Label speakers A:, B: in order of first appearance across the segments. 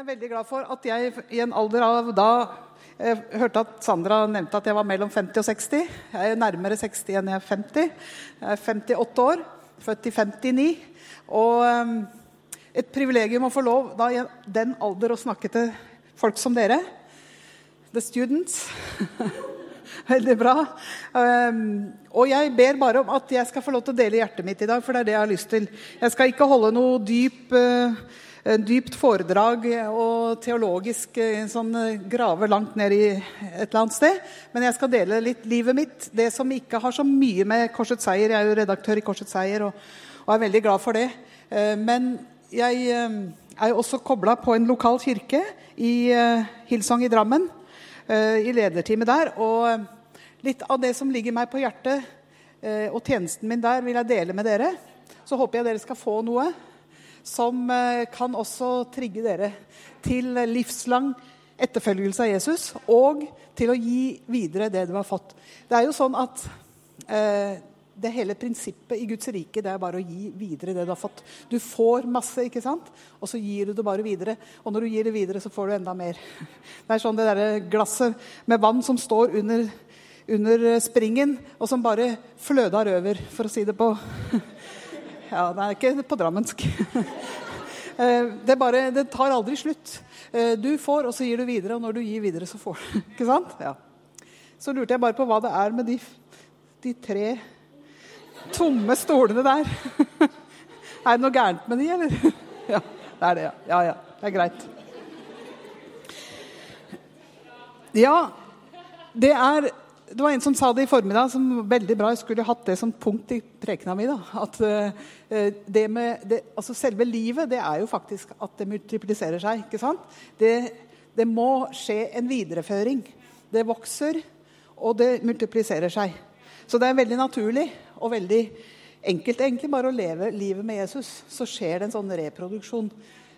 A: Jeg er veldig glad for at jeg i en alder av da jeg hørte at Sandra nevnte at jeg var mellom 50 og 60. Jeg er nærmere 60 enn jeg er 50. Jeg er 58 år, født i 59. Og um, et privilegium å få lov da i den alder å snakke til folk som dere. The students. Veldig bra. Um, og jeg ber bare om at jeg skal få lov til å dele hjertet mitt i dag, for det er det jeg har lyst til. Jeg skal ikke holde noe dyp uh, dypt foredrag og teologisk sånn, grave langt ned i et eller annet sted. Men jeg skal dele litt livet mitt. Det som ikke har så mye med Korsets seier. Jeg er jo redaktør i Korsets seier og, og er veldig glad for det. Men jeg er jo også kobla på en lokal kirke i Hilsong i Drammen. I lederteamet der. Og litt av det som ligger meg på hjertet, og tjenesten min der, vil jeg dele med dere. Så håper jeg dere skal få noe som kan også trigge dere til livslang etterfølgelse av Jesus og til å gi videre det du har fått. Det er jo sånn at eh, det hele prinsippet i Guds rike det er bare å gi videre det du har fått. Du får masse, ikke sant? og så gir du det bare videre. Og når du gir det videre, så får du enda mer. Det er sånn det der glasset med vann som står under, under springen, og som bare fløder over, for å si det på ja, det er ikke på drammensk. Det, bare, det, tar aldri slutt. Du får, og så gir du videre. Og når du gir videre, så får du. Ikke sant? Ja. Så lurte jeg bare på hva det er med de, de tre tomme stolene der. Er det noe gærent med de, eller? Ja, det er det, ja. Ja, ja. Det er greit. Ja, det er det var en som sa det i formiddag, som veldig bra. Jeg skulle hatt det som punkt i prekena mi. Da. At uh, det med det, altså Selve livet det er jo faktisk at det multipliserer seg. ikke sant? Det, det, må skje en videreføring. Det vokser, og det multipliserer seg. Så det er veldig naturlig og veldig enkelt egentlig bare å leve livet med Jesus. Så skjer det en sånn reproduksjon.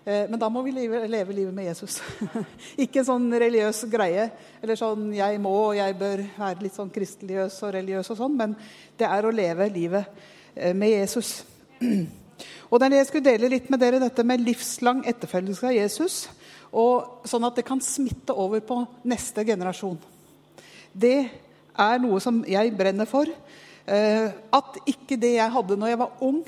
A: Men da må vi leve, leve livet med Jesus. Ikke en sånn religiøs greie. Eller sånn 'jeg må og jeg bør være litt sånn kristeligøs og religiøs', og sånn, men det er å leve livet med Jesus. Og det er det jeg skulle dele litt med dere, dette med livslang etterfølgelse av Jesus. Og sånn at det kan smitte over på neste generasjon. Det er noe som jeg brenner for. At ikke det jeg hadde når jeg var ung,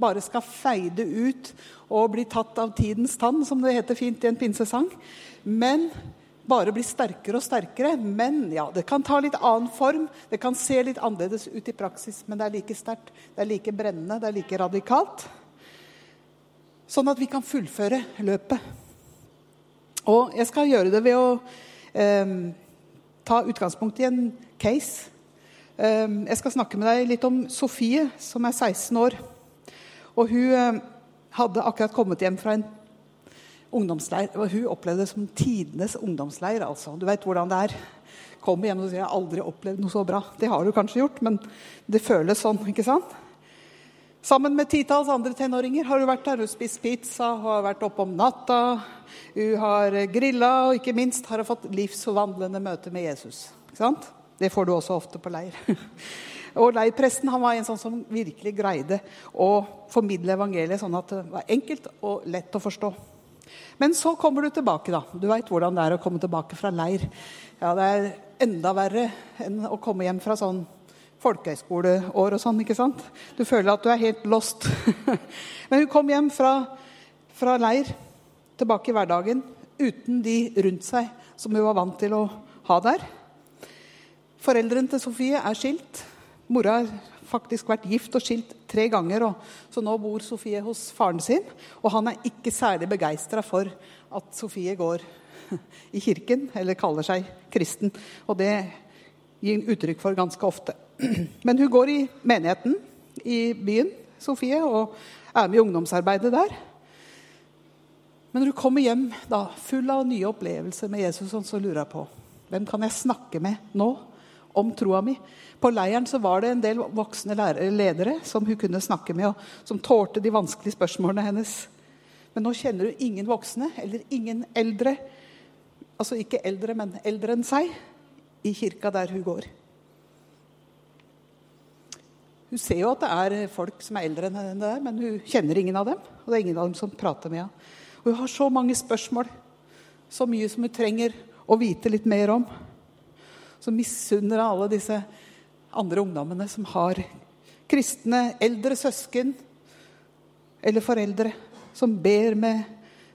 A: bare skal feide ut og bli tatt av tidens tann, som det heter fint i en pinsesang. Men bare bli sterkere og sterkere. Men ja, det kan ta litt annen form. Det kan se litt annerledes ut i praksis, men det er like sterkt, det er like brennende, det er like radikalt. Sånn at vi kan fullføre løpet. Og jeg skal gjøre det ved å eh, ta utgangspunkt i en case. Eh, jeg skal snakke med deg litt om Sofie, som er 16 år. Og hun eh, hadde akkurat kommet hjem fra en ungdomsleir. og Hun opplevde det som tidenes ungdomsleir. altså. Du vet hvordan det er. Kommer hjem og sier 'jeg har aldri opplevd noe så bra'. Det har du kanskje gjort, men det føles sånn. ikke sant? Sammen med titalls andre tenåringer har hun vært der. Hun spist pizza, hun har vært oppe om natta, hun har grilla, og ikke minst har hun fått livsforvandlende møte med Jesus. Ikke sant? Det får du også ofte på leir. Og leirpresten han var en sånn som virkelig greide å formidle evangeliet sånn at det var enkelt og lett å forstå. Men så kommer du tilbake, da. Du veit hvordan det er å komme tilbake fra leir. Ja, Det er enda verre enn å komme hjem fra sånn folkehøyskoleår og sånn. ikke sant? Du føler at du er helt lost. Men hun kom hjem fra, fra leir, tilbake i hverdagen, uten de rundt seg som hun var vant til å ha der. Foreldrene til Sofie er skilt. Mora har faktisk vært gift og skilt tre ganger, og, så nå bor Sofie hos faren sin. Og han er ikke særlig begeistra for at Sofie går i kirken, eller kaller seg kristen. Og det gir hun uttrykk for ganske ofte. Men hun går i menigheten i byen, Sofie, og er med i ungdomsarbeidet der. Men når hun kommer hjem da, full av nye opplevelser med Jesus, så lurer hun på hvem kan jeg snakke med nå om troa mi? På leiren så var det en del voksne lærere, ledere som hun kunne snakke med, og som tålte de vanskelige spørsmålene hennes. Men nå kjenner hun ingen voksne eller ingen eldre, altså ikke eldre, men eldre enn seg, i kirka der hun går. Hun ser jo at det er folk som er eldre enn henne der, men hun kjenner ingen av dem. Og det er ingen av dem som prater med henne. Hun har så mange spørsmål, så mye som hun trenger å vite litt mer om. Så misunner alle disse andre ungdommene som har kristne eldre søsken eller foreldre som ber med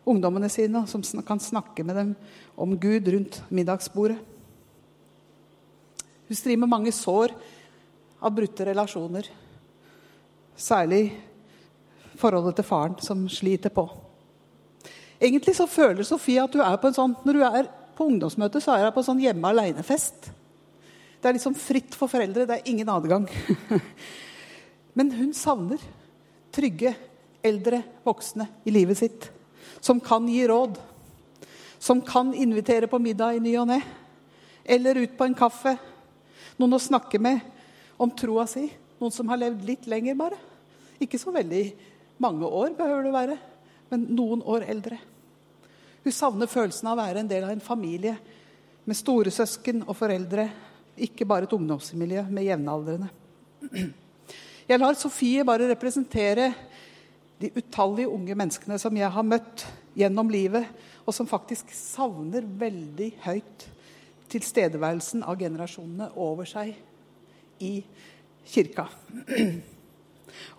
A: ungdommene sine, og som kan snakke med dem om Gud rundt middagsbordet. Hun strir med mange sår av brutte relasjoner. Særlig forholdet til faren, som sliter på. Egentlig så føler Sofie at hun er på en sånn, når hun er på ungdomsmøte, så er hun på en sånn hjemme aleine-fest. Det er liksom fritt for foreldre. Det er ingen adgang. Men hun savner trygge, eldre voksne i livet sitt. Som kan gi råd. Som kan invitere på middag i ny og ne. Eller ut på en kaffe. Noen å snakke med om troa si. Noen som har levd litt lenger, bare. Ikke så veldig mange år behøver det være, men noen år eldre. Hun savner følelsen av å være en del av en familie med storesøsken og foreldre. Ikke bare et ungdomsmiljø med jevnaldrende. Jeg lar Sofie bare representere de utallige unge menneskene som jeg har møtt gjennom livet, og som faktisk savner veldig høyt tilstedeværelsen av generasjonene over seg i kirka.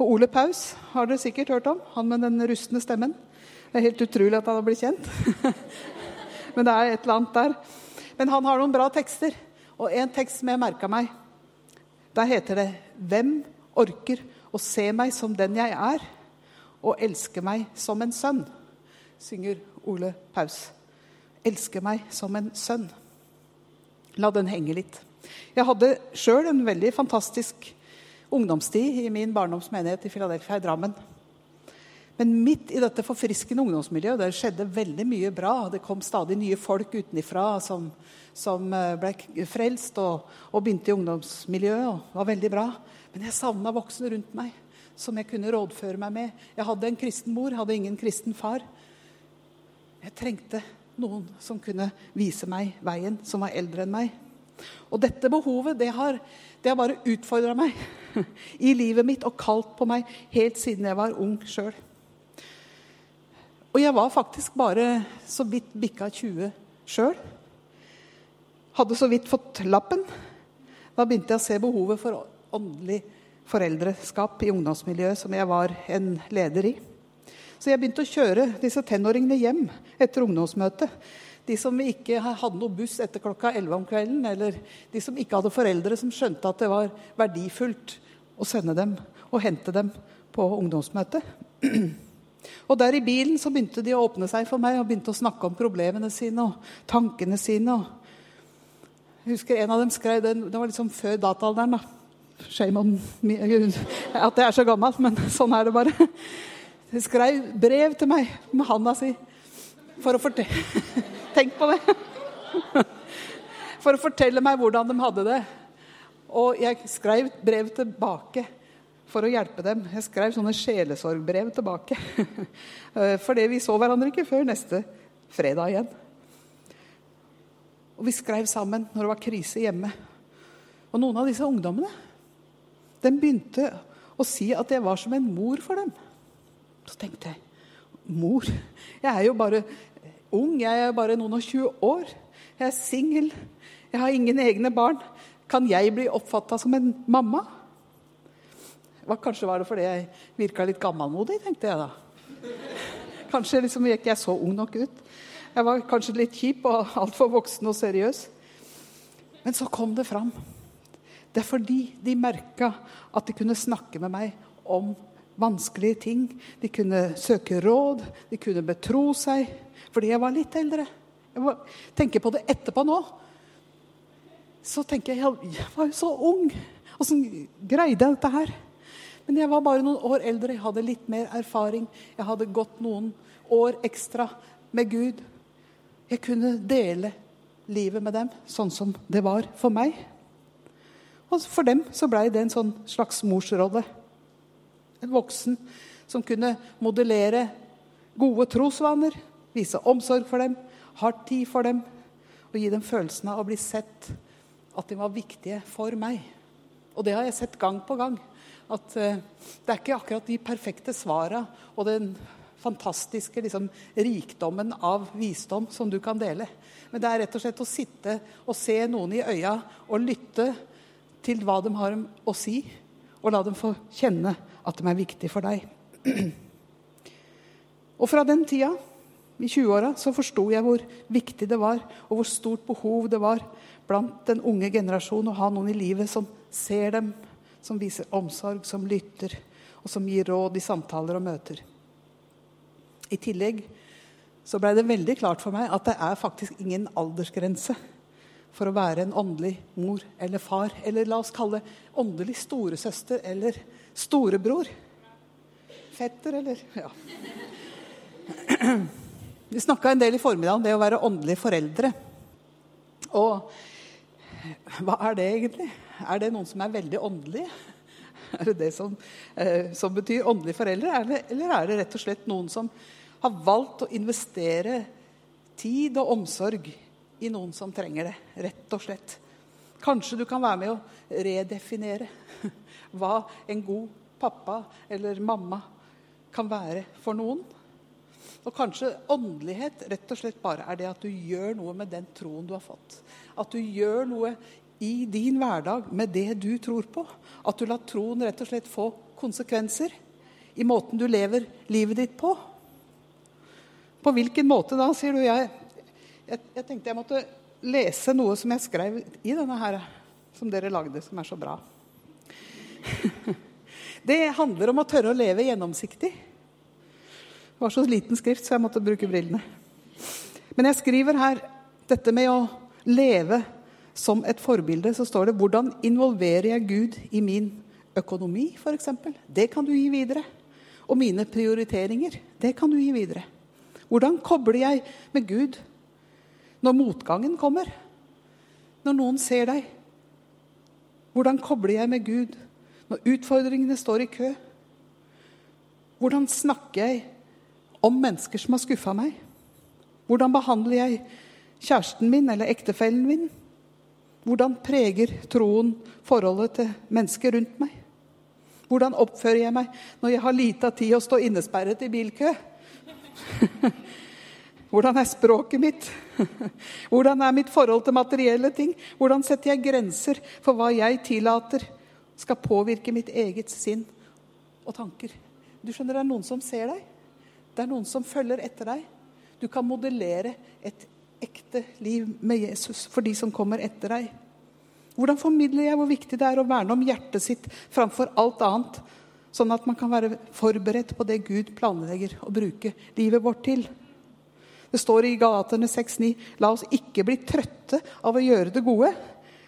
A: Og Ole Paus har dere sikkert hørt om. Han med den rustne stemmen. Det er helt utrolig at han har blitt kjent. Men det er et eller annet der. Men han har noen bra tekster. Og en tekst som jeg merka meg, der heter det 'Hvem orker å se meg som den jeg er, og elske meg som en sønn?' synger Ole Paus. 'Elske meg som en sønn'. La den henge litt. Jeg hadde sjøl en veldig fantastisk ungdomstid i min barndomsmenighet i Philadelphia i Drammen. Men midt i dette forfriskende ungdomsmiljøet der skjedde veldig mye bra. Det kom stadig nye folk utenfra som, som eh, ble frelst og, og, begynte i ungdomsmiljøet. og var veldig bra. Men jeg savna voksne rundt meg som jeg kunne rådføre meg med. Jeg hadde en kristen mor, hadde ingen kristen far. Jeg trengte noen som kunne vise meg veien, som var eldre enn meg. Og dette behovet det har, det har bare utfordra meg i livet mitt og kalt på meg helt siden jeg var ung sjøl. Og jeg var faktisk bare så vidt bikka 20 sjøl. Hadde så vidt fått lappen. Da begynte jeg å se behovet for åndelig foreldreskap i ungdomsmiljøet som jeg var en leder i. Så jeg begynte å kjøre disse tenåringene hjem etter ungdomsmøtet. De som ikke hadde noe buss etter klokka 11 om kvelden, eller de som ikke hadde foreldre som skjønte at det var verdifullt å sende dem og hente dem på ungdomsmøte. Og der i bilen så begynte de å åpne seg for meg og begynte å snakke om problemene sine og tankene sine. Jeg husker en av dem skrev den, Det var liksom før dataalderen. da. Shame on me at jeg er så gammel, men sånn er det bare. De skrev brev til meg med handa si for å fortelle Tenk på det! For å fortelle meg hvordan de hadde det. Og jeg skrev brev tilbake for å hjelpe dem. Jeg skrev sånne sjelesorgbrev tilbake. Fordi vi så hverandre ikke før neste fredag igjen. Og vi skrev sammen når det var krise hjemme. Og noen av disse ungdommene de begynte å si at jeg var som en mor for dem. Så tenkte jeg Mor? Jeg er jo bare ung. Jeg er bare noen og 20 år. Jeg er singel. Jeg har ingen egne barn. Kan jeg bli oppfatta som en mamma? Kanskje var det fordi jeg virka litt gammelmodig, tenkte jeg da. Kanskje liksom gikk jeg så ung nok ut. Jeg var kanskje litt kjip og altfor voksen og seriøs. Men så kom det fram. Det er fordi de merka at de kunne snakke med meg om vanskelige ting. De kunne søke råd, de kunne betro seg. Fordi jeg var litt eldre. Jeg tenker på det etterpå nå. Så tenker jeg jeg var jo så ung. Åssen greide jeg dette her? Men jeg var bare noen år eldre. Jeg hadde litt mer erfaring. Jeg hadde gått noen år ekstra med Gud. Jeg kunne dele livet med dem sånn som det var for meg. Og for dem så blei det en sånn slags morsrolle. En voksen som kunne modellere gode trosvaner, vise omsorg for dem, ha tid for dem og gi dem følelsen av å bli sett, at de var viktige for meg. Og det har jeg sett gang på gang. At uh, det er ikke akkurat de perfekte svara og den fantastiske liksom, rikdommen av visdom som du kan dele. Men det er rett og slett å sitte og se noen i øya og lytte til hva de har å si, og la dem få kjenne at de er viktige for deg. Og fra den tida, i 20-åra, så forsto jeg hvor viktig det var, og hvor stort behov det var blant den unge generasjonen å ha noen i livet som ser dem, som viser omsorg, som lytter, og som gir råd i samtaler og møter. I tillegg så blei det veldig klart for meg at det er faktisk ingen aldersgrense for å være en åndelig mor eller far, eller la oss kalle det åndelig storesøster eller storebror. Fetter, eller Ja. Vi snakka en del i formiddag om det å være åndelige foreldre. Og hva er det egentlig? Er det noen som er veldig åndelig? Er det det som, eh, som betyr åndelige foreldre? Er det, eller er det rett og slett noen som har valgt å investere tid og omsorg i noen som trenger det? Rett og slett. Kanskje du kan være med å redefinere hva en god pappa eller mamma kan være for noen. Og kanskje åndelighet rett og slett bare er det at du gjør noe med den troen du har fått. At du gjør noe i din hverdag med det du tror på. At du lar troen rett og slett få konsekvenser i måten du lever livet ditt på. På hvilken måte da, sier du. Jeg, jeg, jeg tenkte jeg måtte lese noe som jeg skrev i denne her, som dere lagde, som er så bra. Det handler om å tørre å leve gjennomsiktig. Det var så liten skrift, så jeg måtte bruke brillene. Men jeg skriver her dette med å leve som et forbilde. Så står det 'Hvordan involverer jeg Gud i min økonomi', f.eks. Det kan du gi videre. Og mine prioriteringer. Det kan du gi videre. Hvordan kobler jeg med Gud når motgangen kommer? Når noen ser deg? Hvordan kobler jeg med Gud når utfordringene står i kø? Hvordan snakker jeg om mennesker som har skuffa meg? Hvordan behandler jeg kjæresten min eller ektefellen min? Hvordan preger troen forholdet til mennesker rundt meg? Hvordan oppfører jeg meg når jeg har lita tid å stå innesperret i bilkø? Hvordan er språket mitt? Hvordan er mitt forhold til materielle ting? Hvordan setter jeg grenser for hva jeg tillater skal påvirke mitt eget sinn og tanker? Du skjønner, Det er noen som ser deg. Det er noen som følger etter deg. Du kan modellere et ekte liv med Jesus for de som kommer etter deg. Hvordan formidler jeg hvor viktig det er å verne om hjertet sitt framfor alt annet, sånn at man kan være forberedt på det Gud planlegger å bruke livet vårt til? Det står i Galaterne 6,9.: La oss ikke bli trøtte av å gjøre det gode,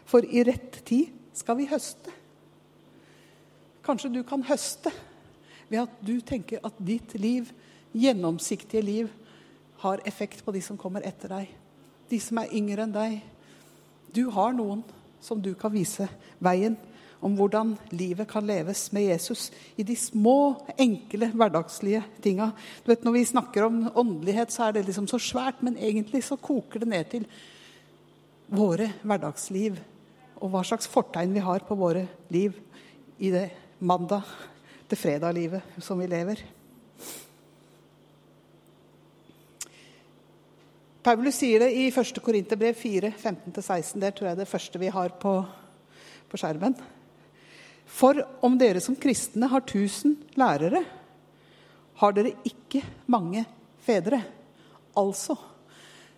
A: for i rett tid skal vi høste. Kanskje du kan høste ved at du tenker at ditt liv gjennomsiktige liv har effekt på de som kommer etter deg. De som er yngre enn deg. Du har noen som du kan vise veien om hvordan livet kan leves med Jesus i de små, enkle, hverdagslige tinga. Du vet, Når vi snakker om åndelighet, så er det liksom så svært, men egentlig så koker det ned til våre hverdagsliv og hva slags fortegn vi har på våre liv i det mandag til fredag-livet som vi lever. Paulus sier det i 1. Korinterbrev 4, 15-16. Det tror jeg er det første vi har på, på skjermen. For om dere som kristne har tusen lærere, har dere ikke mange fedre. Altså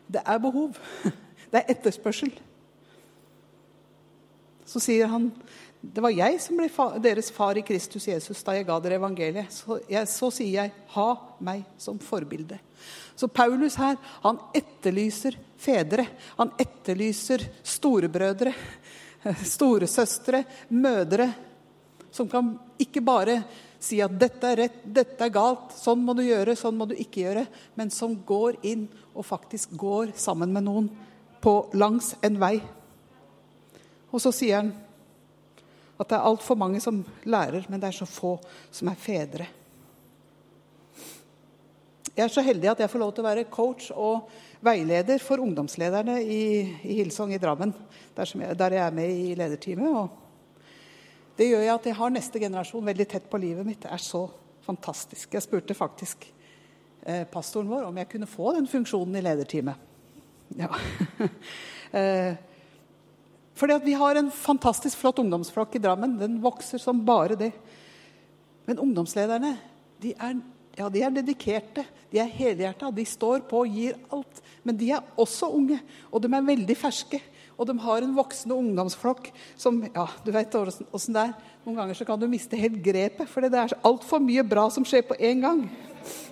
A: det er behov. Det er etterspørsel. Så sier han det var jeg som ble fa deres far i Kristus Jesus da jeg ga dere evangeliet. Så, jeg, så sier jeg ha meg som forbilde. Så Paulus her, han etterlyser fedre. Han etterlyser storebrødre, storesøstre, mødre. Som kan ikke bare si at dette er rett, dette er galt, sånn må du gjøre, sånn må du ikke gjøre, men som går inn og faktisk går sammen med noen på langs en vei. Og så sier han at det er altfor mange som lærer, men det er så få som er fedre. Jeg er så heldig at jeg får lov til å være coach og veileder for ungdomslederne i, i Hillsong i Drammen, der, jeg, der jeg er med i lederteamet. Det gjør jeg at jeg har neste generasjon veldig tett på livet mitt. Det er så fantastisk. Jeg spurte faktisk eh, pastoren vår om jeg kunne få den funksjonen i lederteamet. Ja. eh, fordi at vi har en fantastisk flott ungdomsflokk i Drammen. Den vokser som bare det. Men ungdomslederne de er ja, de er dedikerte, de er helhjerta, de står på og gir alt. Men de er også unge, og de er veldig ferske. Og de har en voksende ungdomsflokk som Ja, du vet åssen det er. Noen ganger så kan du miste helt grepet, for det er altfor mye bra som skjer på én gang.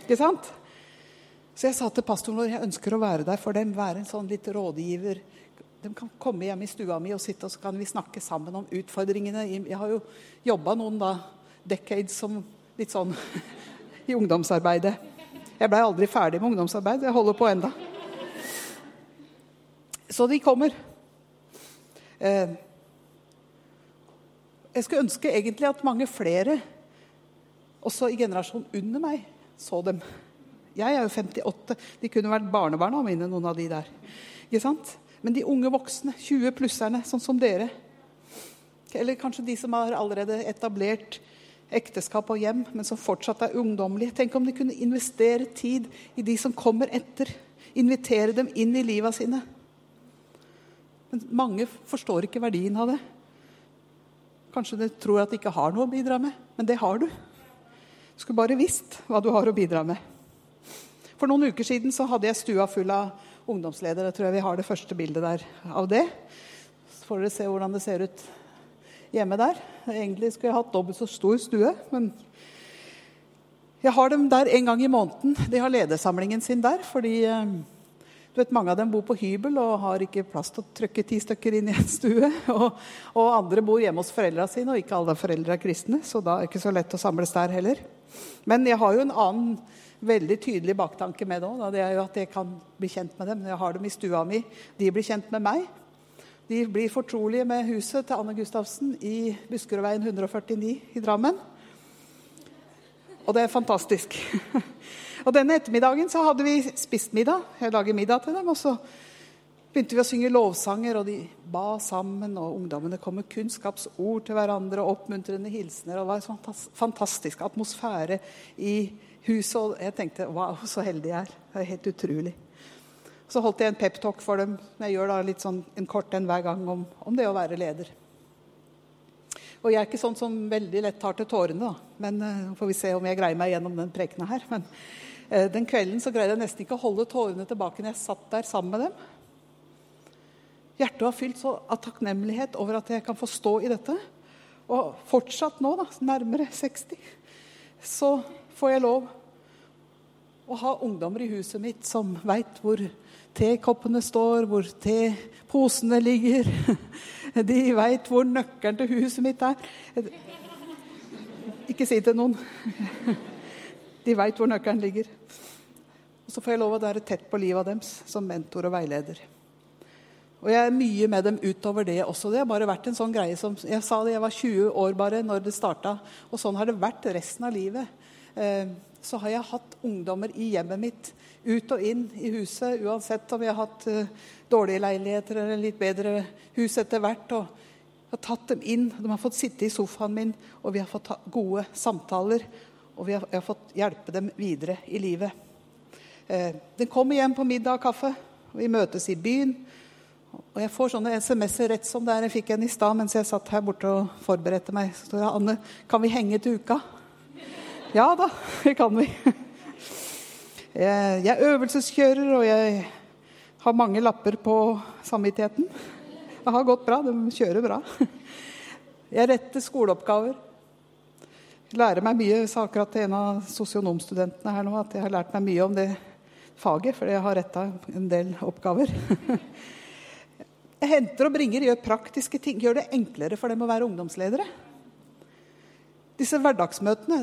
A: Ikke sant? Så jeg sa til pastoren vår jeg ønsker å være der for dem, være en sånn litt rådgiver. De kan komme hjem i stua mi og sitte, og så kan vi snakke sammen om utfordringene. Jeg har jo jobba noen da, decades som litt sånn i ungdomsarbeidet. Jeg blei aldri ferdig med ungdomsarbeid. Jeg holder på enda. Så de kommer. Eh, jeg skulle ønske egentlig at mange flere, også i generasjonen under meg, så dem. Jeg er jo 58. De kunne vært barnebarna mine, noen av de der. Ikke sant? Men de unge voksne, 20-plusserne, sånn som dere, eller kanskje de som har allerede etablert ekteskap og hjem, men som fortsatt er ungdommelige. Tenk om de kunne investere tid i de som kommer etter. Invitere dem inn i livet sine. Men mange forstår ikke verdien av det. Kanskje de tror at de ikke har noe å bidra med, men det har du. Du skulle bare visst hva du har å bidra med. For noen uker siden så hadde jeg stua full av ungdomsledere. Jeg tror jeg vi har det første bildet der av det. Så får dere se hvordan det ser ut hjemme der. Egentlig skulle jeg hatt dobbelt så stor stue, men jeg har dem der en gang i måneden. De har ledersamlingen sin der, fordi eh, du vet, mange av dem bor på hybel og har ikke plass til å trykke ti stykker inn i en stue. Og, og andre bor hjemme hos foreldra sine, og ikke alle foreldre er kristne. Så da er det ikke så lett å samles der heller. Men jeg har jo en annen veldig tydelig baktanke med òg. Det er jo at jeg kan bli kjent med dem. Jeg har dem i stua mi. De blir kjent med meg. De blir fortrolige med huset til Anne Gustavsen i Buskerudveien 149 i Drammen. Og det er fantastisk. og Denne ettermiddagen så hadde vi spist middag. Jeg lager middag til dem. Og så begynte vi å synge lovsanger, og de ba sammen. Og ungdommene kom med kunnskapsord til hverandre og oppmuntrende hilsener. og Det var en fantastisk atmosfære i Og jeg tenkte wow, så heldig jeg er. Det er helt utrolig. Så holdt jeg en peptalk for dem. Jeg gjør da litt sånn en kort en hver gang om, om, det å være leder. Og jeg er ikke sånn som veldig lett tar til tårene, da. Men uh, får vi se om jeg greier meg gjennom den prekena her. Men uh, den kvelden så greide jeg nesten ikke å holde tårene tilbake når jeg satt der sammen med dem. Hjertet var fylt av takknemlighet over at jeg kan få stå i dette. Og fortsatt nå, da, nærmere 60, så får jeg lov å ha ungdommer i huset mitt som veit hvor tekoppene står, hvor teposene ligger. De veit hvor nøkkelen til huset mitt er. Ikke si til noen. De veit hvor nøkkelen ligger. Og så får jeg lov å være tett på livet deres som mentor og veileder. Og jeg er mye med dem utover det også. Det har bare vært en sånn greie som Jeg sa det, jeg var 20 år bare når det starta, og sånn har det vært resten av livet. Eh, så har jeg hatt ungdommer i hjemmet mitt ut og inn i huset, uansett om jeg har hatt uh, dårlige leiligheter eller litt bedre hus etter hvert. og jeg har tatt dem inn, De har fått sitte i sofaen min, og vi har fått gode samtaler. Og vi har, jeg har fått hjelpe dem videre i livet. Eh, den kommer hjem på middag og kaffe. og Vi møtes i byen. Og jeg får sånne SMS-er rett som det er. Jeg fikk en i stad mens jeg satt her borte og forberedte meg. Så står det Anne, kan vi henge til uka? Ja da, det kan vi. Jeg er øvelseskjører, og jeg har mange lapper på samvittigheten. Det har gått bra. De kjører bra. Jeg retter skoleoppgaver. Jeg lærer meg mye. Sa akkurat til en av sosionomstudentene her nå at jeg har lært meg mye om det faget, fordi jeg har retta en del oppgaver. Jeg henter og bringer, gjør praktiske ting. Gjør det enklere for dem å være ungdomsledere. Disse hverdagsmøtene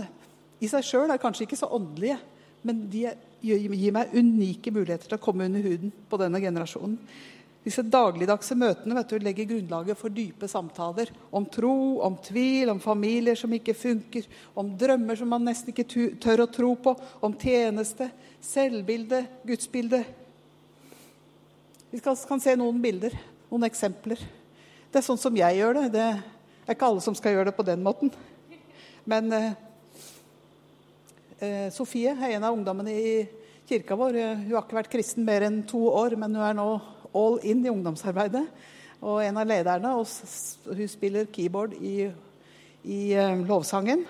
A: i seg sjøl er kanskje ikke så åndelige, men de gir meg unike muligheter til å komme under huden på denne generasjonen. Disse dagligdagse møtene vet du, legger grunnlaget for dype samtaler om tro, om tvil, om familier som ikke funker, om drømmer som man nesten ikke tør å tro på, om tjeneste, selvbilde, gudsbilde. Vi skal, kan se noen bilder, noen eksempler. Det er sånn som jeg gjør det. Det er ikke alle som skal gjøre det på den måten. Men eh, Sofie er en av ungdommene i kirka vår. Hun har ikke vært kristen mer enn to år, men hun er nå all in i ungdomsarbeidet. Og en av lederne, og hun spiller keyboard i, i uh, lovsangen.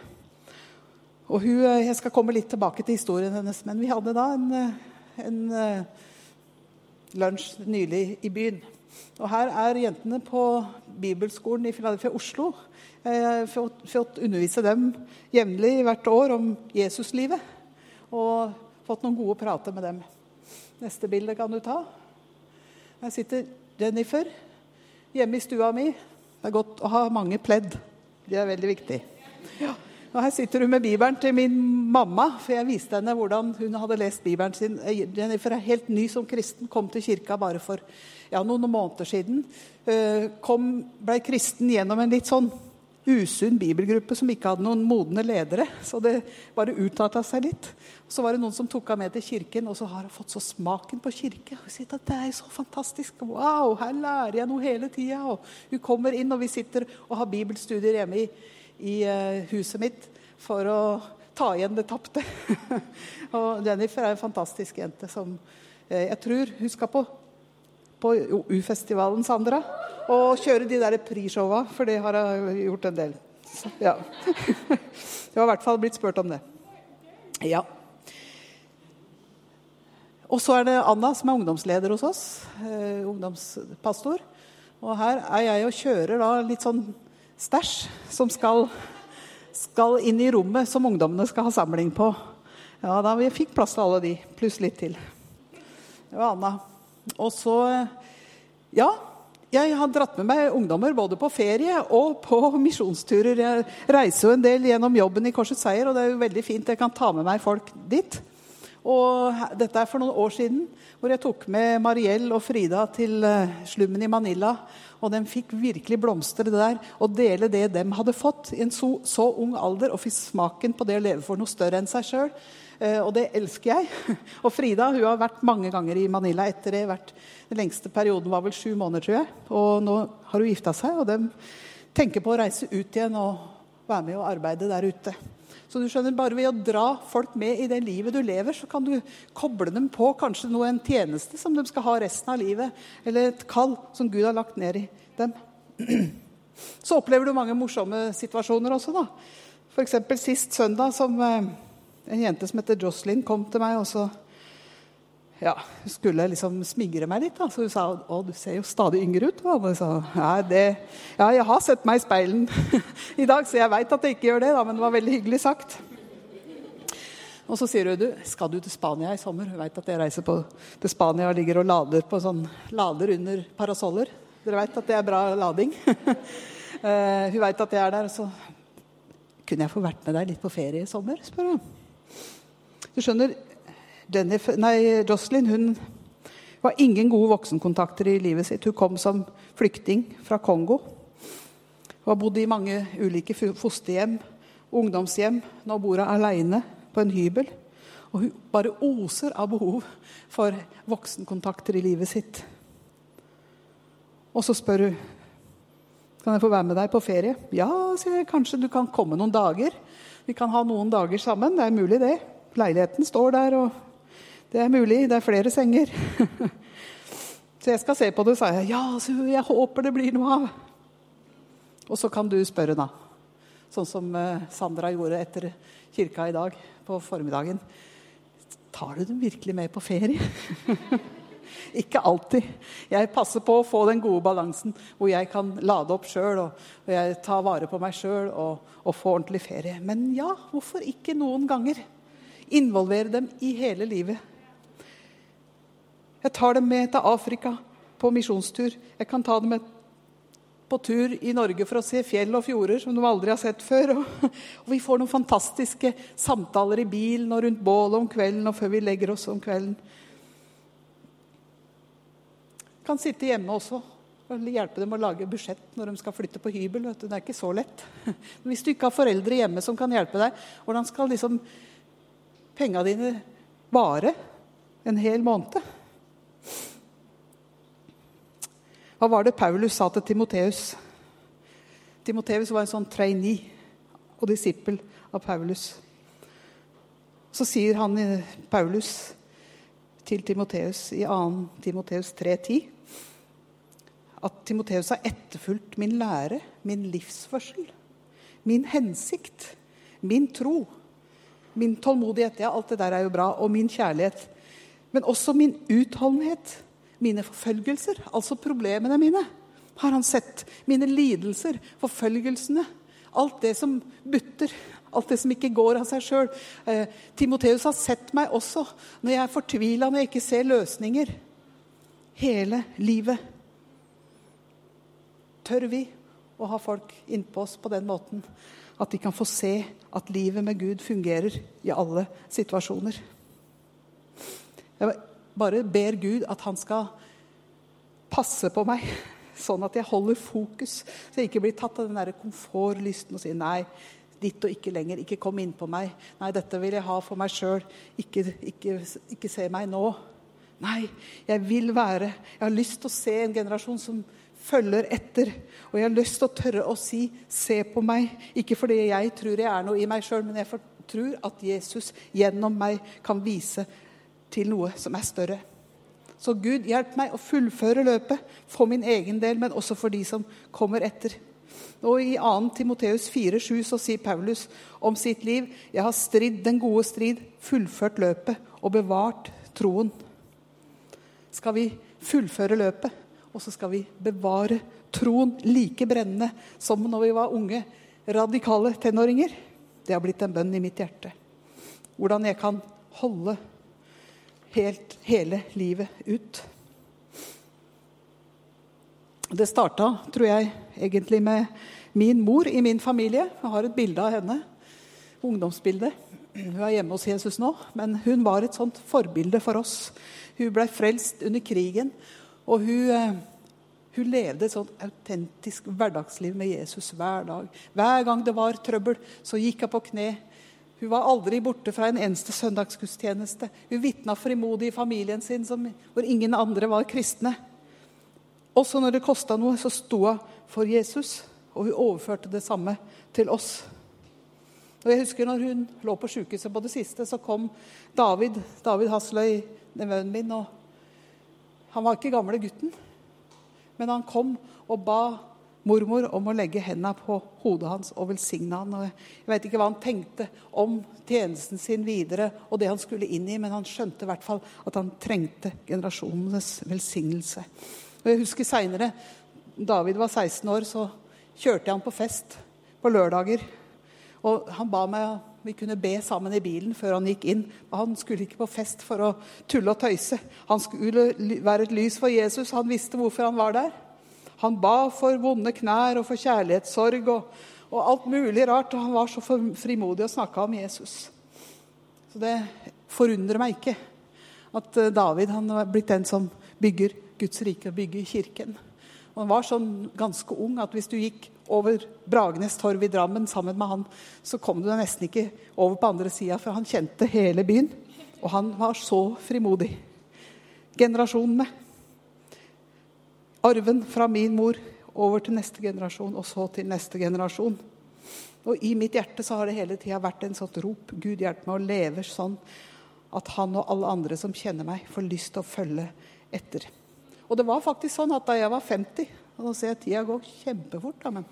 A: Og hun, eh, Jeg skal komme litt tilbake til historien hennes, men vi hadde da en, eh, en lunsj nylig i byen. Og her er jentene på bibelskolen i Philadelphia Oslo. Har fått, undervise dem jevnlig hvert år om Jesuslivet. Og fått noen gode prater med dem. Neste bilde kan du ta. Her sitter Jennifer hjemme i stua mi. Det er godt å ha mange pledd. Det er veldig viktig. Ja. Og her sitter hun med bibelen til min mamma, for jeg viste henne hvordan hun hadde lest bibelen sin. Jennifer er helt ny som kristen, kom til kirka bare for ja, noen måneder siden. Eh, kom, ble kristen gjennom en litt sånn usunn bibelgruppe som ikke hadde noen modne ledere. Så det bare utarta seg litt. Så var det noen som tok henne med til kirken, og så har hun fått så smaken på kirke. Og sier at det er så fantastisk. Wow, her lærer jeg noe hele tida. Hun kommer inn, og vi sitter og har bibelstudier hjemme i, i uh, huset mitt for å ta igjen det tapte. og Jennifer er en fantastisk jente som uh, jeg tror hun skal på på U-festivalen, Sandra og kjøre de der prishowa, for det har jeg gjort en del. Så, ja. Det har i hvert fall blitt spurt om det. Ja. Og så er det Anna som er ungdomsleder hos oss. Eh, ungdomspastor. Og her er jeg og kjører da litt sånn stæsj som skal, skal, inn i rommet som ungdommene skal ha samling på. Ja, da vi fikk plass til alle de, pluss litt til. Det var Anna. Og så Ja, jeg har dratt med meg ungdommer både på ferie og på misjonsturer. Jeg reiser jo en del gjennom jobben i Korsets Seier, og det er jo veldig fint. Jeg kan ta med meg folk dit. Og dette er for noen år siden, hvor jeg tok med Mariell og Frida til eh, slummen i Manila. Og de fikk virkelig blomstre der og dele det de hadde fått i en så, så ung alder, og fikk smaken på det å leve for noe større enn seg sjøl. Eh, og det elsker jeg. Og Frida hun har vært mange ganger i Manila etter det. Vært, den lengste perioden var vel sju måneder, tror jeg. Og nå har hun gifta seg, og de tenker på å reise ut igjen og være med og arbeide der ute. Så du skjønner, Bare ved å dra folk med i det livet du lever, så kan du koble dem på kanskje noe, en tjeneste som de skal ha resten av livet. Eller et kall som Gud har lagt ned i dem. Så opplever du mange morsomme situasjoner også. da. F.eks. sist søndag som eh, en jente som heter Jocelyn, kom til meg og så ja, hun skulle liksom smigre meg litt. Da. Så hun sa å, du ser jo stadig yngre ut. Og jeg sa ja, det, ja, jeg har sett meg i speilen i dag, så jeg veit at jeg ikke gjør det, da, men det var veldig hyggelig sagt. Og så sier hun du, skal du til Spania i sommer. Hun veit at jeg reiser på, til Spania og ligger og lader på sånn, lader under parasoller. Dere veit at det er bra lading. uh, hun veit at jeg er der. og Så kunne jeg få vært med deg litt på ferie i sommer, spør hun. Du skjønner, Jennifer, nei, Jocelyn hun var ingen gode voksenkontakter i livet sitt. Hun kom som flyktning fra Kongo. Hun har bodd i mange ulike fosterhjem, ungdomshjem. Nå bor hun aleine på en hybel. Og hun bare oser av behov for voksenkontakter i livet sitt. Og så spør hun kan jeg få være med deg på ferie. Ja, sier jeg. Kanskje du kan komme noen dager. Vi kan ha noen dager sammen. Det er mulig, det. Leiligheten står der, og det er mulig. Det er flere senger. Så jeg skal se på det, sa jeg. Ja, så jeg håper det blir noe av. Og så kan du spørre, da. Sånn som eh, Sandra gjorde etter kirka i dag på formiddagen. Tar du dem virkelig med på ferie? Ikke alltid. Jeg passer på å få den gode balansen hvor jeg kan lade opp sjøl og, og, jeg tar vare på meg sjøl og, og få ordentlig ferie. Men ja, hvorfor ikke noen ganger? Involvere dem i hele livet. Jeg tar dem med til Afrika på misjonstur. Jeg kan ta dem med på tur i Norge for å se fjell og fjorder som de aldri har sett før. Og, og vi får noen fantastiske samtaler i bilen og rundt bålet om kvelden og før vi legger oss om kvelden. Kan sitte hjemme også og hjelpe dem å lage budsjett når de skal flytte på hybel. Det er ikke så lett. Hvis du ikke har foreldre hjemme som kan hjelpe deg, hvordan skal liksom penga dine vare en hel måned? Hva var det Paulus sa til Timoteus? Timoteus var en sånn trainee og disippel av Paulus. Så sier han Paulus til Timoteus i 2. Timoteus 3,10 at Timoteus har etterfulgt min lære, min livsførsel, min hensikt, min tro, min tålmodighet Ja, alt det der er jo bra. Og min kjærlighet. Men også min utholdenhet mine forfølgelser, altså problemene mine, har han sett. Mine lidelser, forfølgelsene. Alt det som butter. Alt det som ikke går av seg sjøl. Eh, Timoteus har sett meg også når jeg er fortvila, når jeg ikke ser løsninger. Hele livet. Tør vi å ha folk innpå oss på den måten at de kan få se at livet med Gud fungerer i alle situasjoner? Jeg bare ber Gud at han skal passe på meg, sånn at jeg holder fokus, så jeg ikke blir tatt av den komfortlysten og sier nei, ditt og ikke lenger. Ikke kom inn på meg. Nei, dette vil jeg ha for meg sjøl. Ikke, ikke, ikke se meg nå. Nei, jeg vil være Jeg har lyst til å se en generasjon som følger etter. Og jeg har lyst til å tørre å si 'se på meg'. Ikke fordi jeg tror jeg er noe i meg sjøl, men jeg tror at Jesus gjennom meg kan vise til noe som er større. Så Gud, hjelp meg å fullføre løpet for min egen del, men også for de som kommer etter. Og I 2. Timoteus 4,7 så sier Paulus om sitt liv.: Jeg har stridd den gode strid, fullført løpet og bevart troen. Skal vi fullføre løpet, og så skal vi bevare troen like brennende som når vi var unge, radikale tenåringer. Det har blitt en bønn i mitt hjerte. Hvordan jeg kan holde helt hele livet ut. Det starta, tror jeg, egentlig med min mor i min familie. Jeg har et bilde av henne. Ungdomsbilde. Hun er hjemme hos Jesus nå, men hun var et sånt forbilde for oss. Hun ble frelst under krigen, og hun, eh, hun levde et sånt autentisk hverdagsliv med Jesus hver dag. Hver gang det var trøbbel, så gikk hun på kne hun var aldri borte fra en eneste søndagsgudstjeneste. Hun vitna frimodig i familien sin, som, hvor ingen andre var kristne. Også når det kosta noe, så sto hun for Jesus, og hun overførte det samme til oss. Og jeg husker når hun lå på sjukehuset på det siste, så kom David, David Hasløy, nevøen min. og Han var ikke gamle gutten, men han kom og ba mormor om å legge hendene på hodet hans og velsigne han. Og jeg vet ikke hva han tenkte om tjenesten sin videre og det han skulle inn i, men han skjønte i hvert fall at han trengte generasjonenes velsignelse. Og jeg husker seinere, David var 16 år, så kjørte jeg han på fest på lørdager. Og han ba meg vi kunne be sammen i bilen før han gikk inn. Han skulle ikke på fest for å tulle og tøyse. Han skulle være et lys for Jesus. Han visste hvorfor han var der. Han ba for vonde knær og for kjærlighetssorg og, og alt mulig rart. Og han var så frimodig og snakka om Jesus. Så det forundrer meg ikke at eh, David han har blitt den som bygger Guds rike og bygge kirken. Og han var sånn ganske ung at hvis du gikk over Bragenes torv i Drammen sammen med han, så kom du nesten ikke over på andre sida, for han kjente hele byen. Og han var så frimodig. Generasjonene arven fra min mor over til neste generasjon, og så til neste generasjon. Og I mitt hjerte så har det hele tida vært en sånt rop. Gud hjelp meg å leve sånn at han og alle andre som kjenner meg, får lyst til å følge etter. Og det var faktisk sånn at da jeg var 50 og Nå ser jeg tida går kjempefort, da, men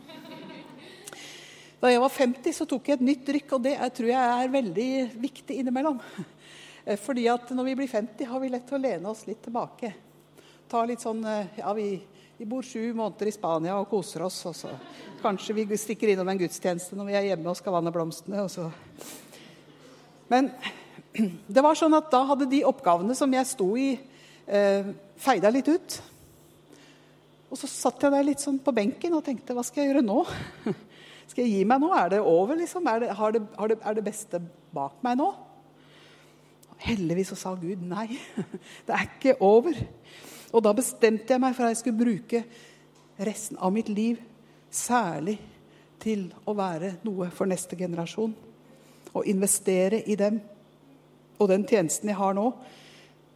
A: Da jeg var 50, så tok jeg et nytt rykk, og det er, tror jeg er veldig viktig innimellom. Fordi at når vi blir 50, har vi lett til å lene oss litt tilbake ta litt sånn eh, Ja, vi, vi, bor sju måneder i Spania og koser oss. Og så kanskje vi stikker innom en gudstjeneste når vi er hjemme og skal vanne blomstene. Og så. Men det var sånn at da hadde de oppgavene som jeg sto i, eh, feida litt ut. Og så satt jeg der litt sånn på benken og tenkte hva skal jeg gjøre nå? Skal jeg gi meg nå? Er det over, liksom? Er det, det, det, er det beste bak meg nå? Heldigvis så sa Gud nei. Det er ikke over. Og da bestemte jeg meg for at jeg skulle bruke resten av mitt liv særlig til å være noe for neste generasjon. Og investere i dem. Og den tjenesten jeg har nå,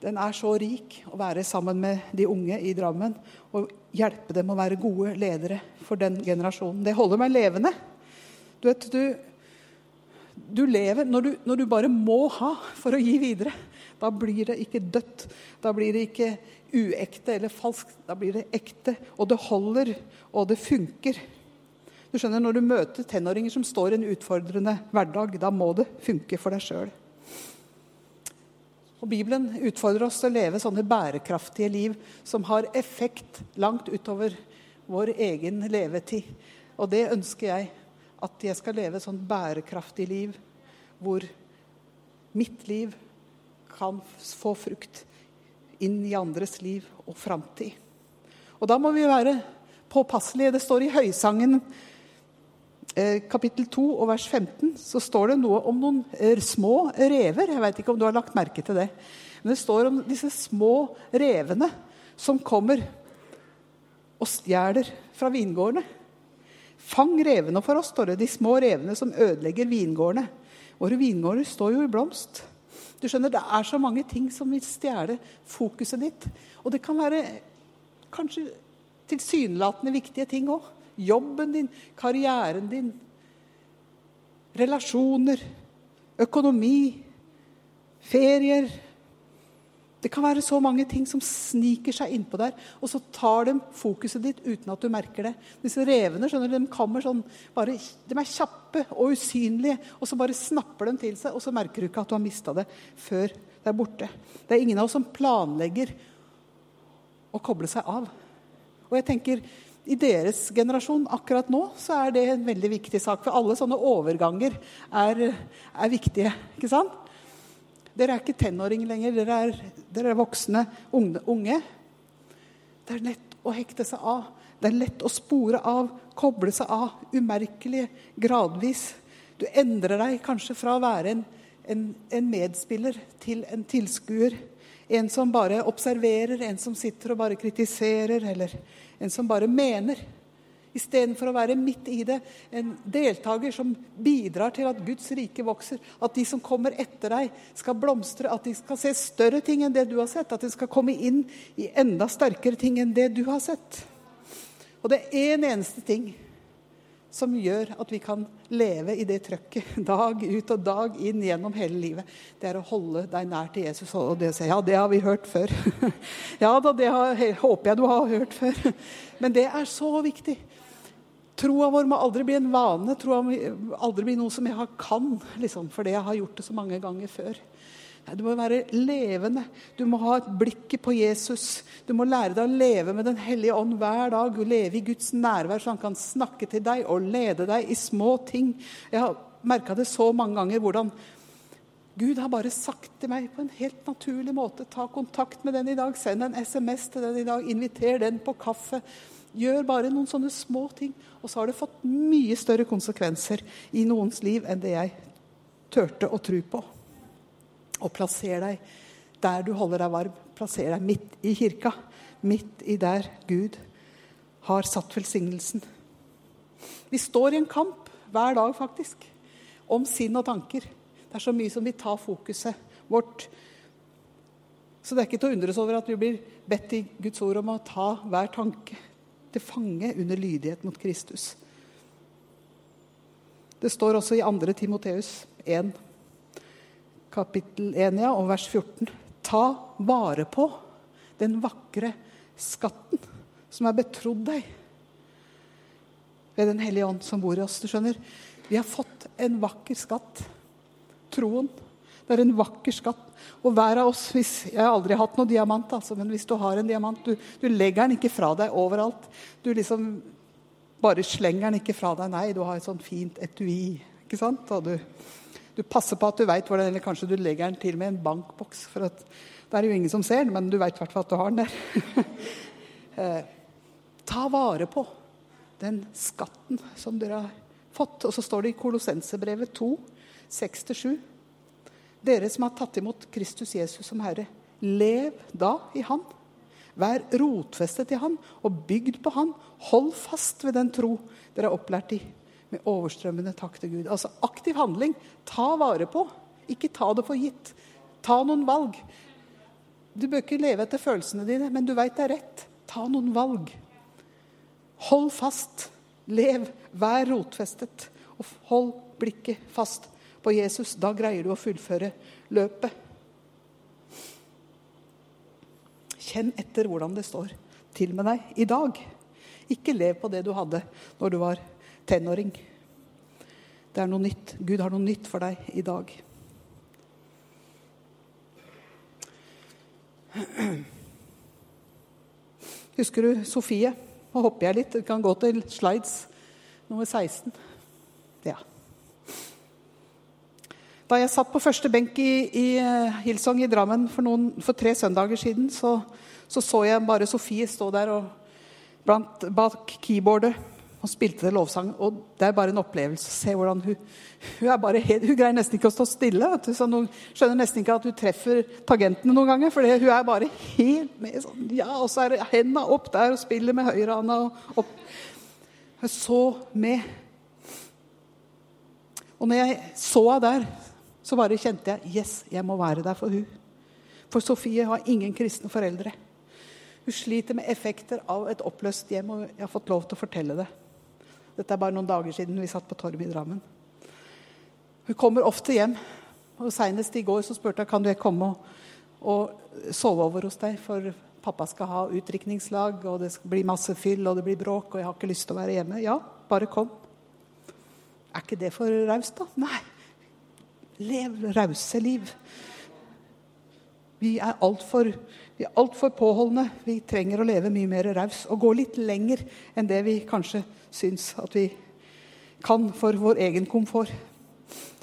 A: den er så rik. Å være sammen med de unge i Drammen og hjelpe dem å være gode ledere for den generasjonen. Det holder meg levende. Du vet, du, du lever når du, når du bare må ha for å gi videre. Da blir det ikke dødt. Da blir det ikke uekte eller falskt. Da blir det ekte, og det holder, og det funker. Du skjønner, Når du møter tenåringer som står i en utfordrende hverdag, da må det funke for deg sjøl. Og Bibelen utfordrer oss til å leve sånne bærekraftige liv som har effekt langt utover vår egen levetid. Og det ønsker jeg. At jeg skal leve et sånn bærekraftig liv hvor mitt liv kan få frukt inn i andres liv og framtid. Og da må vi være påpasselige. Det står i Høysangen kapittel 2 og vers 15 så står det noe om noen eh, små rever. Jeg vet ikke om du har lagt merke til det. Men det står om disse små revene som kommer og stjeler fra vingårdene. Fang revene for oss, står det. De små revene som ødelegger vingårdene. Våre vingårder står jo i blomst. Du skjønner, Det er så mange ting som vil stjele fokuset ditt. Og det kan være kanskje tilsynelatende viktige ting òg jobben din, karrieren din, relasjoner, økonomi, ferier Det kan være så mange ting som sniker seg innpå der, og så tar de fokuset ditt uten at du merker det. Disse revene skjønner du, de kommer sånn, bare, de er kjappe og usynlige, og så bare snapper de til seg, og så merker du ikke at du har mista det før det er borte. Det er ingen av oss som planlegger å koble seg av. Og jeg tenker, i deres generasjon akkurat nå så er det en veldig viktig sak. For alle sånne overganger er, er viktige. ikke sant? Dere er ikke tenåringer lenger. Dere er, dere er voksne unge. Det er lett å hekte seg av. Det er lett å spore av, koble seg av. Umerkelig, gradvis. Du endrer deg kanskje fra å være en, en, en medspiller til en tilskuer. En som bare observerer, en som sitter og bare kritiserer, eller en som bare mener. Istedenfor å være midt i det, en deltaker som bidrar til at Guds rike vokser. At de som kommer etter deg, skal blomstre, at de skal se større ting enn det du har sett. At de skal komme inn i enda sterkere ting enn det du har sett. Og det er én en eneste ting som gjør at vi kan leve i det trøkket dag ut og dag inn gjennom hele livet. Det er å holde deg nær til Jesus. Og det å si ja, det har vi hørt før. ja da, det har, håper jeg du har hørt før. Men det er så viktig. Troa vår må aldri bli en vane. Troa må aldri bli noe som jeg kan, liksom, fordi jeg har gjort det så mange ganger før. Du må være levende. Du må ha et blikket på Jesus. Du må lære deg å leve med Den hellige ånd hver dag. Og leve i Guds nærvær, så han kan snakke til deg og lede deg i små ting. Jeg har merka det så mange ganger hvordan Gud har bare sagt til meg på en helt naturlig måte ta kontakt med den i dag. Send en SMS til den i dag. Inviter den på kaffe. Gjør bare noen sånne små ting. Og så har det fått mye større konsekvenser i noens liv enn det jeg turte å tro på. Og plasser deg der du holder deg varm. Plasser deg midt i kirka. Midt i der Gud har satt velsignelsen. Vi står i en kamp hver dag, faktisk, om sinn og tanker. Det er så mye som vil ta fokuset vårt. Så det er ikke til å undres over at vi blir bedt i Guds ord om å ta hver tanke til fange under lydighet mot Kristus. Det står også i 2. Timoteus 1 kapittel 1 ja, og vers 14. Ta vare på den vakre skatten som er betrodd deg ved Den hellige ånd som bor i oss. Du skjønner, Vi har fått en vakker skatt. Troen. Det er en vakker skatt. Og hver av oss hvis, Jeg har aldri hatt noe diamant, altså, men hvis du har en diamant du, du legger den ikke fra deg overalt. Du liksom bare slenger den ikke fra deg. Nei, du har et sånt fint etui. ikke sant? Og du du passer på at du veit hvor den eller kanskje du legger den til med en bankboks. for at Det er jo ingen som ser den, men du veit i hvert fall at du har den der. Eh, Ta vare på den skatten som dere har fått. Og så står det i Kolossensebrevet 2, 6-7. Dere som har tatt imot Kristus Jesus som Herre, lev da i Han. Vær rotfestet i Han og bygd på Han. Hold fast ved den tro dere er opplært i, med overstrømmende takk til Gud. Altså aktiv handling. Ta vare på. Ikke ta det for gitt. Ta noen valg. Du bør ikke leve etter følelsene dine, men du veit det er rett. Ta noen valg. Hold fast. Lev. Vær rotfestet. Og hold blikket fast på Jesus. Da greier du å fullføre løpet. Kjenn etter hvordan det står til med deg i dag. Ikke lev på det du hadde når du var tenåring. Det er noe nytt. Gud har noe nytt for deg i dag. Husker du Sofie? Nå hopper jeg litt. Vi kan gå til slides nummer 16. Ja. Da jeg satt på første benk i, i eh, Hillsong i Drammen for, noen, for tre søndager siden, så, så, så jeg bare Sofie stå der og, blant, bak keyboardet og spilte det lovsang. Og det er bare en opplevelse se hvordan hun Hun, er bare helt, hun greier nesten ikke å stå stille. Sånn, hun skjønner nesten ikke at hun treffer tagentene noen ganger. For hun er bare helt med. Sånn, ja, Og så er hendene opp der og spiller med høyrehånda. Hun er så med. Og når jeg så henne der, så bare kjente jeg yes, jeg må være der for hun. For Sofie har ingen kristne foreldre. Hun sliter med effekter av et oppløst hjem, og jeg har fått lov til å fortelle det. Dette er bare noen dager siden vi satt på torvet i Drammen. Hun kommer ofte hjem. og Senest i går så spurte jeg kan du komme og, og sove over hos deg. For pappa skal ha utdrikningslag, og det blir masse fyll og det blir bråk. Og jeg har ikke lyst til å være hjemme. Ja, bare kom. Er ikke det for raust, da? Nei. Lev rause liv. Vi er altfor alt påholdne. Vi trenger å leve mye mer raus og gå litt lenger enn det vi kanskje syns at vi kan for vår egen komfort.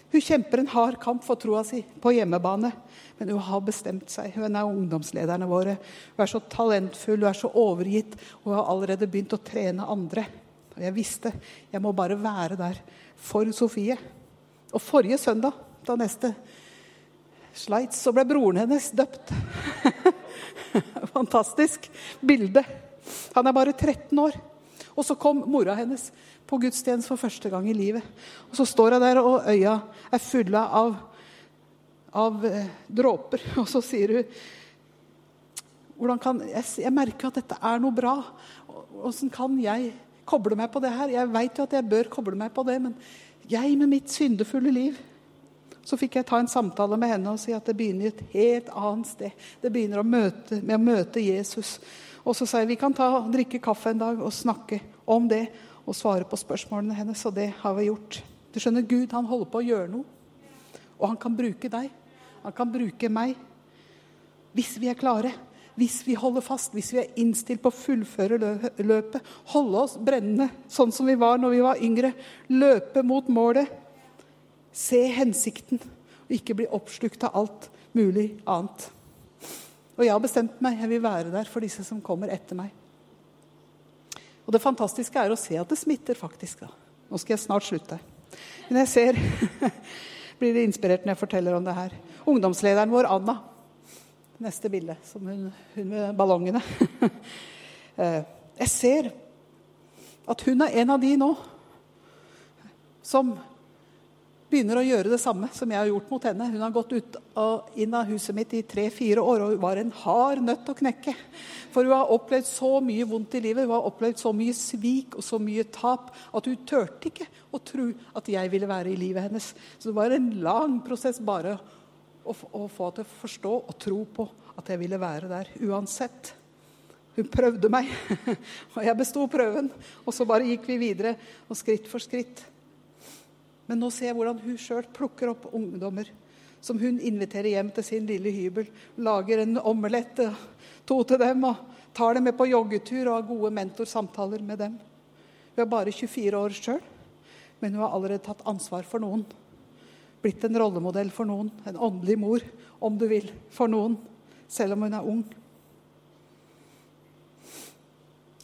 A: Hun kjemper en hard kamp for troa si på hjemmebane. Men hun har bestemt seg. Hun er ungdomslederne våre. Hun er så talentfull, hun er så overgitt. Hun har allerede begynt å trene andre. Og jeg visste jeg må bare være der for Sofie. Og forrige søndag, da neste slides, så ble broren hennes døpt. Fantastisk bilde. Han er bare 13 år. Og så kom mora hennes på gudstjeneste for første gang i livet. Og så står hun der, og øya er fulle av, av eh, dråper. Og så sier hun kan, jeg, jeg merker at dette er noe bra. Åssen kan jeg koble meg på det her? Jeg veit jo at jeg bør koble meg på det, men jeg med mitt syndefulle liv Så fikk jeg ta en samtale med henne og si at det begynner et helt annet sted. Det begynner å møte, med å møte Jesus. Og så sa jeg vi kan ta, drikke kaffe en dag og snakke om det og svare på spørsmålene hennes. Og det har vi gjort. Du skjønner, Gud han holder på å gjøre noe. Og han kan bruke deg. Han kan bruke meg. Hvis vi er klare. Hvis vi holder fast, hvis vi er innstilt på å fullføre løpet. Holde oss brennende, sånn som vi var når vi var yngre. Løpe mot målet. Se hensikten. Og ikke bli oppslukt av alt mulig annet. Og jeg har bestemt meg. Jeg vil være der for disse som kommer etter meg. Og det fantastiske er å se at det smitter, faktisk. Da. Nå skal jeg snart slutte. Men jeg ser Blir det inspirert når jeg forteller om det her. Ungdomslederen vår, Anna. Neste bilde. Som hun, hun med ballongene. Eh, jeg ser at hun er en av de nå som begynner å gjøre det samme som jeg har gjort mot henne. Hun har gått ut og inn av huset mitt i tre-fire år og hun var en hard nøtt å knekke. For hun har opplevd så mye vondt i livet, hun har opplevd så mye svik og så mye tap at hun turte ikke å tro at jeg ville være i livet hennes. Så det var en lang prosess bare å, å få henne til å forstå og tro på at jeg ville være der uansett. Hun prøvde meg, og jeg besto prøven. Og så bare gikk vi videre, og skritt for skritt. Men nå ser jeg hvordan hun sjøl plukker opp ungdommer som hun inviterer hjem til sin lille hybel. Lager en omelett, eh, to til dem, og tar dem med på joggetur og har gode mentorsamtaler med dem. Hun er bare 24 år sjøl, men hun har allerede tatt ansvar for noen. Blitt en rollemodell for noen. En åndelig mor, om du vil, for noen. Selv om hun er ung.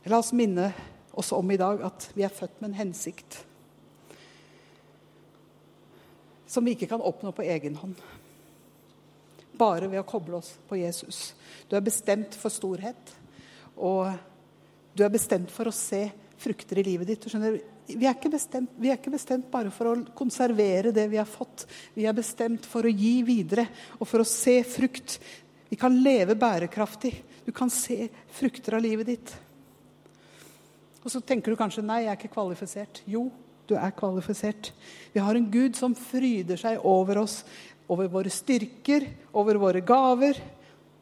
A: La oss minne oss om i dag at vi er født med en hensikt som vi ikke kan oppnå på egen hånd. Bare ved å koble oss på Jesus. Du er bestemt for storhet, og du er bestemt for å se frukter i livet ditt. Vi er, bestemt, vi er, ikke bestemt, bare for å konservere det vi har fått. Vi er bestemt for å gi videre og for å se frukt. Vi kan leve bærekraftig. Du kan se frukter av livet ditt. Og så tenker du kanskje nei, jeg er ikke kvalifisert. Jo, du er kvalifisert. Vi har en Gud som fryder seg over oss, over våre styrker, over våre gaver.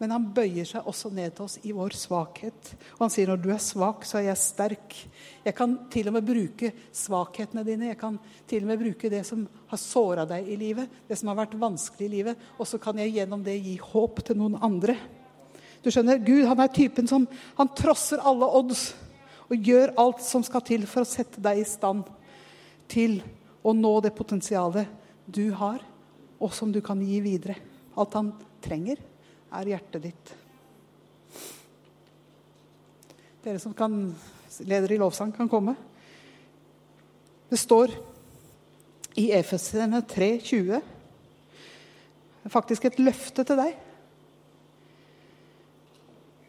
A: Men han bøyer seg også ned til oss i vår svakhet. Og han sier når du er svak, så er jeg sterk. Jeg kan til og med bruke svakhetene dine. Jeg kan til og med bruke det som har såra deg i livet, det som har vært vanskelig i livet. Og så kan jeg gjennom det gi håp til noen andre. Du skjønner, Gud han er typen som han trosser alle odds og gjør alt som skal til for å sette deg i stand til å nå det potensialet du har, og som du kan gi videre. Alt han trenger, er hjertet ditt. Dere som kan, leder i lovsang, kan komme. Det står i Efesene 3,20 faktisk et løfte til deg.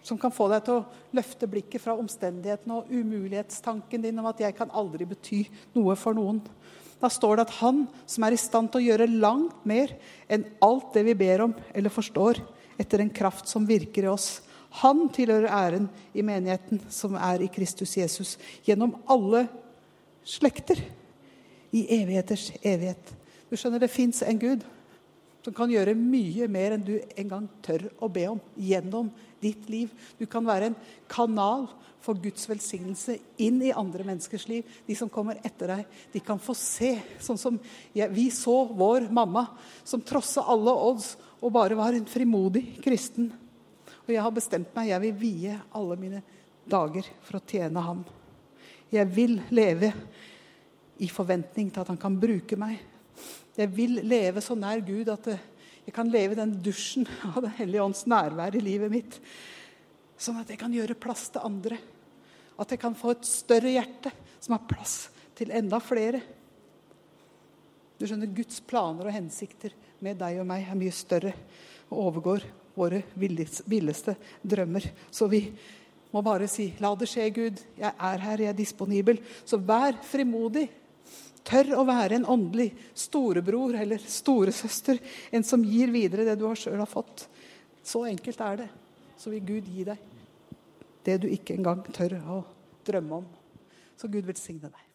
A: Som kan få deg til å løfte blikket fra omstendighetene og umulighetstanken din om at 'jeg kan aldri bety noe for noen'. Da står det at han som er i stand til å gjøre langt mer enn alt det vi ber om eller forstår, etter en kraft som virker i oss. Han tilhører æren i menigheten som er i Kristus Jesus, gjennom alle slekter. I evigheters evighet. Du skjønner, det fins en Gud som kan gjøre mye mer enn du engang tør å be om gjennom ditt liv. Du kan være en kanal for Guds velsignelse inn i andre menneskers liv. De som kommer etter deg, de kan få se. Sånn som jeg, vi så vår mamma, som trossa alle odds og bare var en frimodig kristen. Og jeg har bestemt meg, jeg vil vie alle mine dager for å tjene ham. Jeg vil leve i forventning til at han kan bruke meg. Jeg vil leve så nær Gud at jeg kan leve den dusjen av Den hellige ånds nærvær i livet mitt. Sånn at jeg kan gjøre plass til andre. At jeg kan få et større hjerte som har plass til enda flere. Du skjønner, Guds planer og hensikter med deg og meg er mye større og overgår våre villeste drømmer. Så vi må bare si, 'La det skje, Gud. Jeg er her, jeg er disponibel.' Så vær frimodig. Tør å være en åndelig storebror eller storesøster. En som gir videre det du sjøl har fått. Så enkelt er det. Så vil Gud gi deg det du ikke engang tør å drømme om. Så Gud velsigne deg.